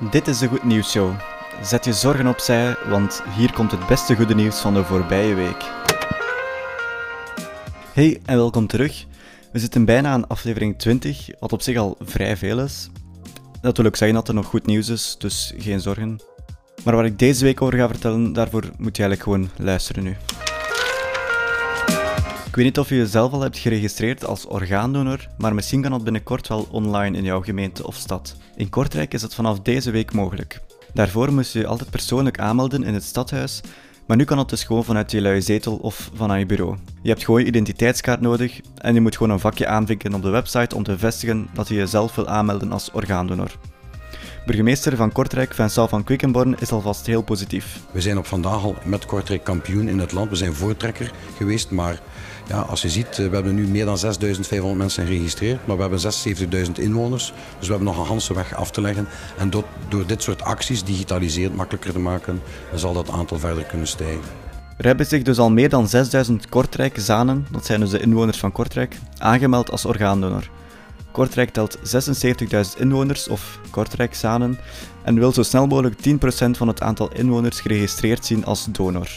Dit is de Goed Nieuws Show. Zet je zorgen opzij, want hier komt het beste goede nieuws van de voorbije week. Hey en welkom terug. We zitten bijna aan aflevering 20, wat op zich al vrij veel is. Dat wil ook zeggen dat er nog goed nieuws is, dus geen zorgen. Maar waar ik deze week over ga vertellen, daarvoor moet je eigenlijk gewoon luisteren nu. Ik weet niet of je jezelf al hebt geregistreerd als orgaandonor, maar misschien kan dat binnenkort wel online in jouw gemeente of stad. In Kortrijk is het vanaf deze week mogelijk. Daarvoor moest je je altijd persoonlijk aanmelden in het stadhuis, maar nu kan het dus gewoon vanuit je luie zetel of vanuit je bureau. Je hebt gewoon je identiteitskaart nodig en je moet gewoon een vakje aanvinken op de website om te bevestigen dat je jezelf wil aanmelden als orgaandonor. Burgemeester van Kortrijk, Vincent van Quickenborn, is alvast heel positief. We zijn op vandaag al met Kortrijk kampioen in het land. We zijn voortrekker geweest, maar ja, als je ziet, eh, we hebben nu meer dan 6500 mensen geregistreerd, maar we hebben 76.000 inwoners. Dus we hebben nog een hele weg af te leggen. En door, door dit soort acties, digitaliseerd, makkelijker te maken, zal dat aantal verder kunnen stijgen. Er hebben zich dus al meer dan 6000 Kortrijk-zanen, dat zijn dus de inwoners van Kortrijk, aangemeld als orgaandonor. Kortrijk telt 76.000 inwoners, of Kortrijk-zanen, en wil zo snel mogelijk 10% van het aantal inwoners geregistreerd zien als donor.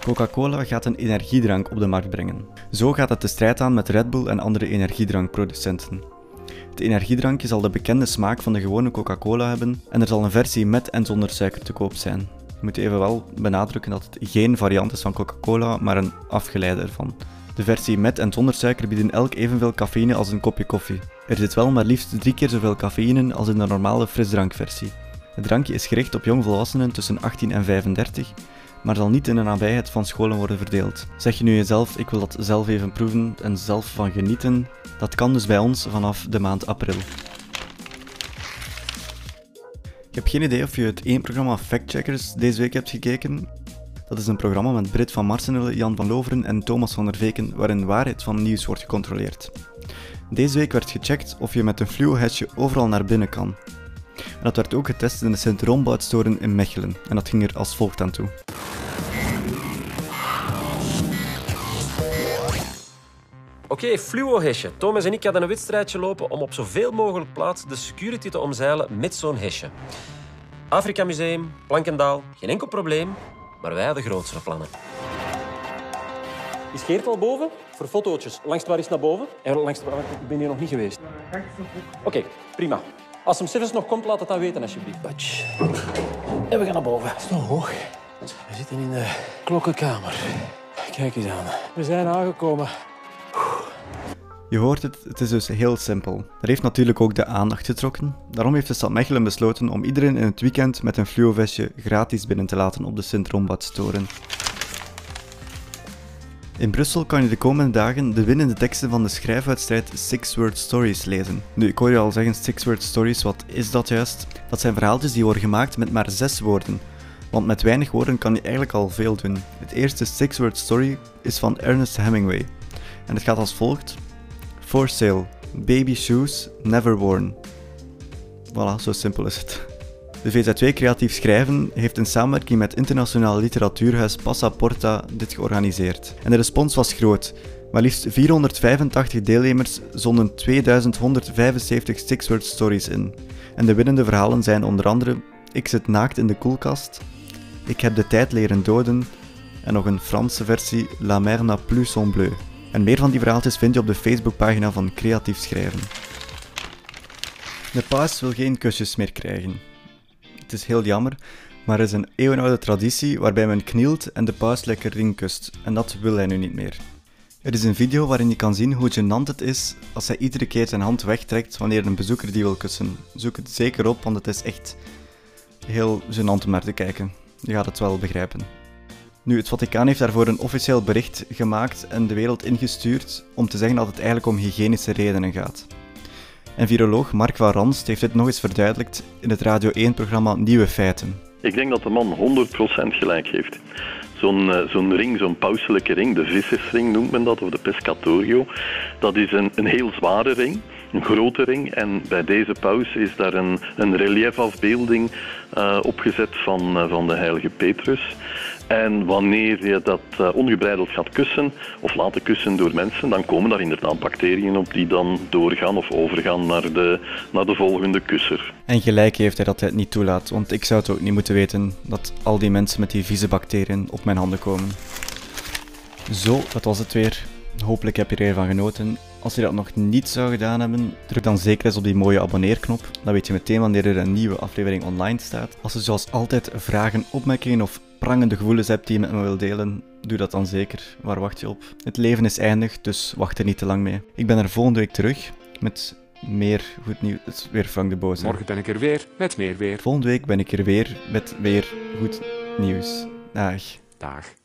Coca-Cola gaat een energiedrank op de markt brengen. Zo gaat het de strijd aan met Red Bull en andere energiedrankproducenten. De energiedrankje zal de bekende smaak van de gewone Coca-Cola hebben en er zal een versie met en zonder suiker te koop zijn. Je moet even wel benadrukken dat het geen variant is van Coca-Cola, maar een afgeleide ervan. De versie met en zonder suiker bieden elk evenveel cafeïne als een kopje koffie. Er zit wel maar liefst drie keer zoveel cafeïne als in de normale frisdrankversie. Het drankje is gericht op jongvolwassenen tussen 18 en 35 maar zal niet in de nabijheid van scholen worden verdeeld. Zeg je nu jezelf, ik wil dat zelf even proeven en zelf van genieten, dat kan dus bij ons vanaf de maand april. Ik heb geen idee of je het één programma Factcheckers deze week hebt gekeken. Dat is een programma met Brit van Marsenille, Jan van Loveren en Thomas van der Veken, waarin waarheid van nieuws wordt gecontroleerd. Deze week werd gecheckt of je met een fluo-hesje overal naar binnen kan. En dat werd ook getest in de Sint-Romboudstoren in Mechelen, en dat ging er als volgt aan toe. Oké, okay, fluo-hesje. Thomas en ik hadden een wedstrijdje lopen om op zoveel mogelijk plaatsen de security te omzeilen met zo'n hesje. Afrika Museum, Plankendaal, geen enkel probleem, maar wij hadden grotere plannen. Is Geert al boven? Voor fotootjes. Langs waar is naar boven? En langs de... Ik ben hier nog niet geweest. Oké, okay, prima. Als hem zelfs nog komt, laat het dan weten, alsjeblieft. Batsch. En we gaan naar boven. Het is nog hoog. We zitten in de klokkenkamer. Kijk eens aan. We zijn aangekomen. Je hoort het, het is dus heel simpel. Dat heeft natuurlijk ook de aandacht getrokken. Daarom heeft de stad Mechelen besloten om iedereen in het weekend met een fluovestje gratis binnen te laten op de Sint-Rombadstoren. In Brussel kan je de komende dagen de winnende teksten van de schrijfwedstrijd Six Word Stories lezen. Nu, ik hoor je al zeggen Six Word Stories, wat is dat juist? Dat zijn verhaaltjes die worden gemaakt met maar zes woorden. Want met weinig woorden kan je eigenlijk al veel doen. Het eerste Six Word Story is van Ernest Hemingway. En het gaat als volgt. For sale. Baby shoes, never worn. Voilà, zo simpel is het. De VZ2 Creatief Schrijven heeft in samenwerking met internationaal literatuurhuis Passaporta dit georganiseerd. En de respons was groot. Maar liefst 485 deelnemers zonden 2175 six-word stories in. En de winnende verhalen zijn onder andere Ik zit naakt in de koelkast, Ik heb de tijd leren doden en nog een Franse versie La mer n'a plus son bleu. En meer van die verhaaltjes vind je op de Facebookpagina van Creatief Schrijven. De paus wil geen kusjes meer krijgen. Het is heel jammer, maar er is een eeuwenoude traditie waarbij men knielt en de paus lekker ring kust. En dat wil hij nu niet meer. Er is een video waarin je kan zien hoe gênant het is als hij iedere keer zijn hand wegtrekt wanneer een bezoeker die wil kussen. Zoek het zeker op, want het is echt heel gênant om naar te kijken. Je gaat het wel begrijpen. Nu, het Vaticaan heeft daarvoor een officieel bericht gemaakt en de wereld ingestuurd om te zeggen dat het eigenlijk om hygiënische redenen gaat. En viroloog Mark van Ranst heeft dit nog eens verduidelijkt in het Radio 1-programma Nieuwe Feiten. Ik denk dat de man 100% gelijk heeft. Zo'n uh, zo'n ring, zo'n pauselijke ring, de vissersring noemt men dat, of de pescatorio, dat is een, een heel zware ring, een grote ring. En bij deze paus is daar een, een reliefafbeelding uh, opgezet van, uh, van de heilige Petrus. En wanneer je dat uh, ongebreideld gaat kussen of laten kussen door mensen, dan komen daar inderdaad bacteriën op die dan doorgaan of overgaan naar de, naar de volgende kusser. En gelijk heeft hij dat hij het niet toelaat, want ik zou het ook niet moeten weten dat al die mensen met die vieze bacteriën op mijn handen komen. Zo, dat was het weer. Hopelijk heb je er van genoten. Als je dat nog niet zou gedaan hebben, druk dan zeker eens op die mooie abonneerknop. Dan weet je meteen wanneer er een nieuwe aflevering online staat. Als je zoals altijd vragen, opmerkingen of prangende gevoelens hebt die je met me wilt delen, doe dat dan zeker. Waar wacht je op? Het leven is eindig, dus wacht er niet te lang mee. Ik ben er volgende week terug met meer goed nieuws. Het is weer Frank de Boos. Morgen ben ik er weer met meer weer. Volgende week ben ik er weer met weer goed nieuws. Dag. Dag.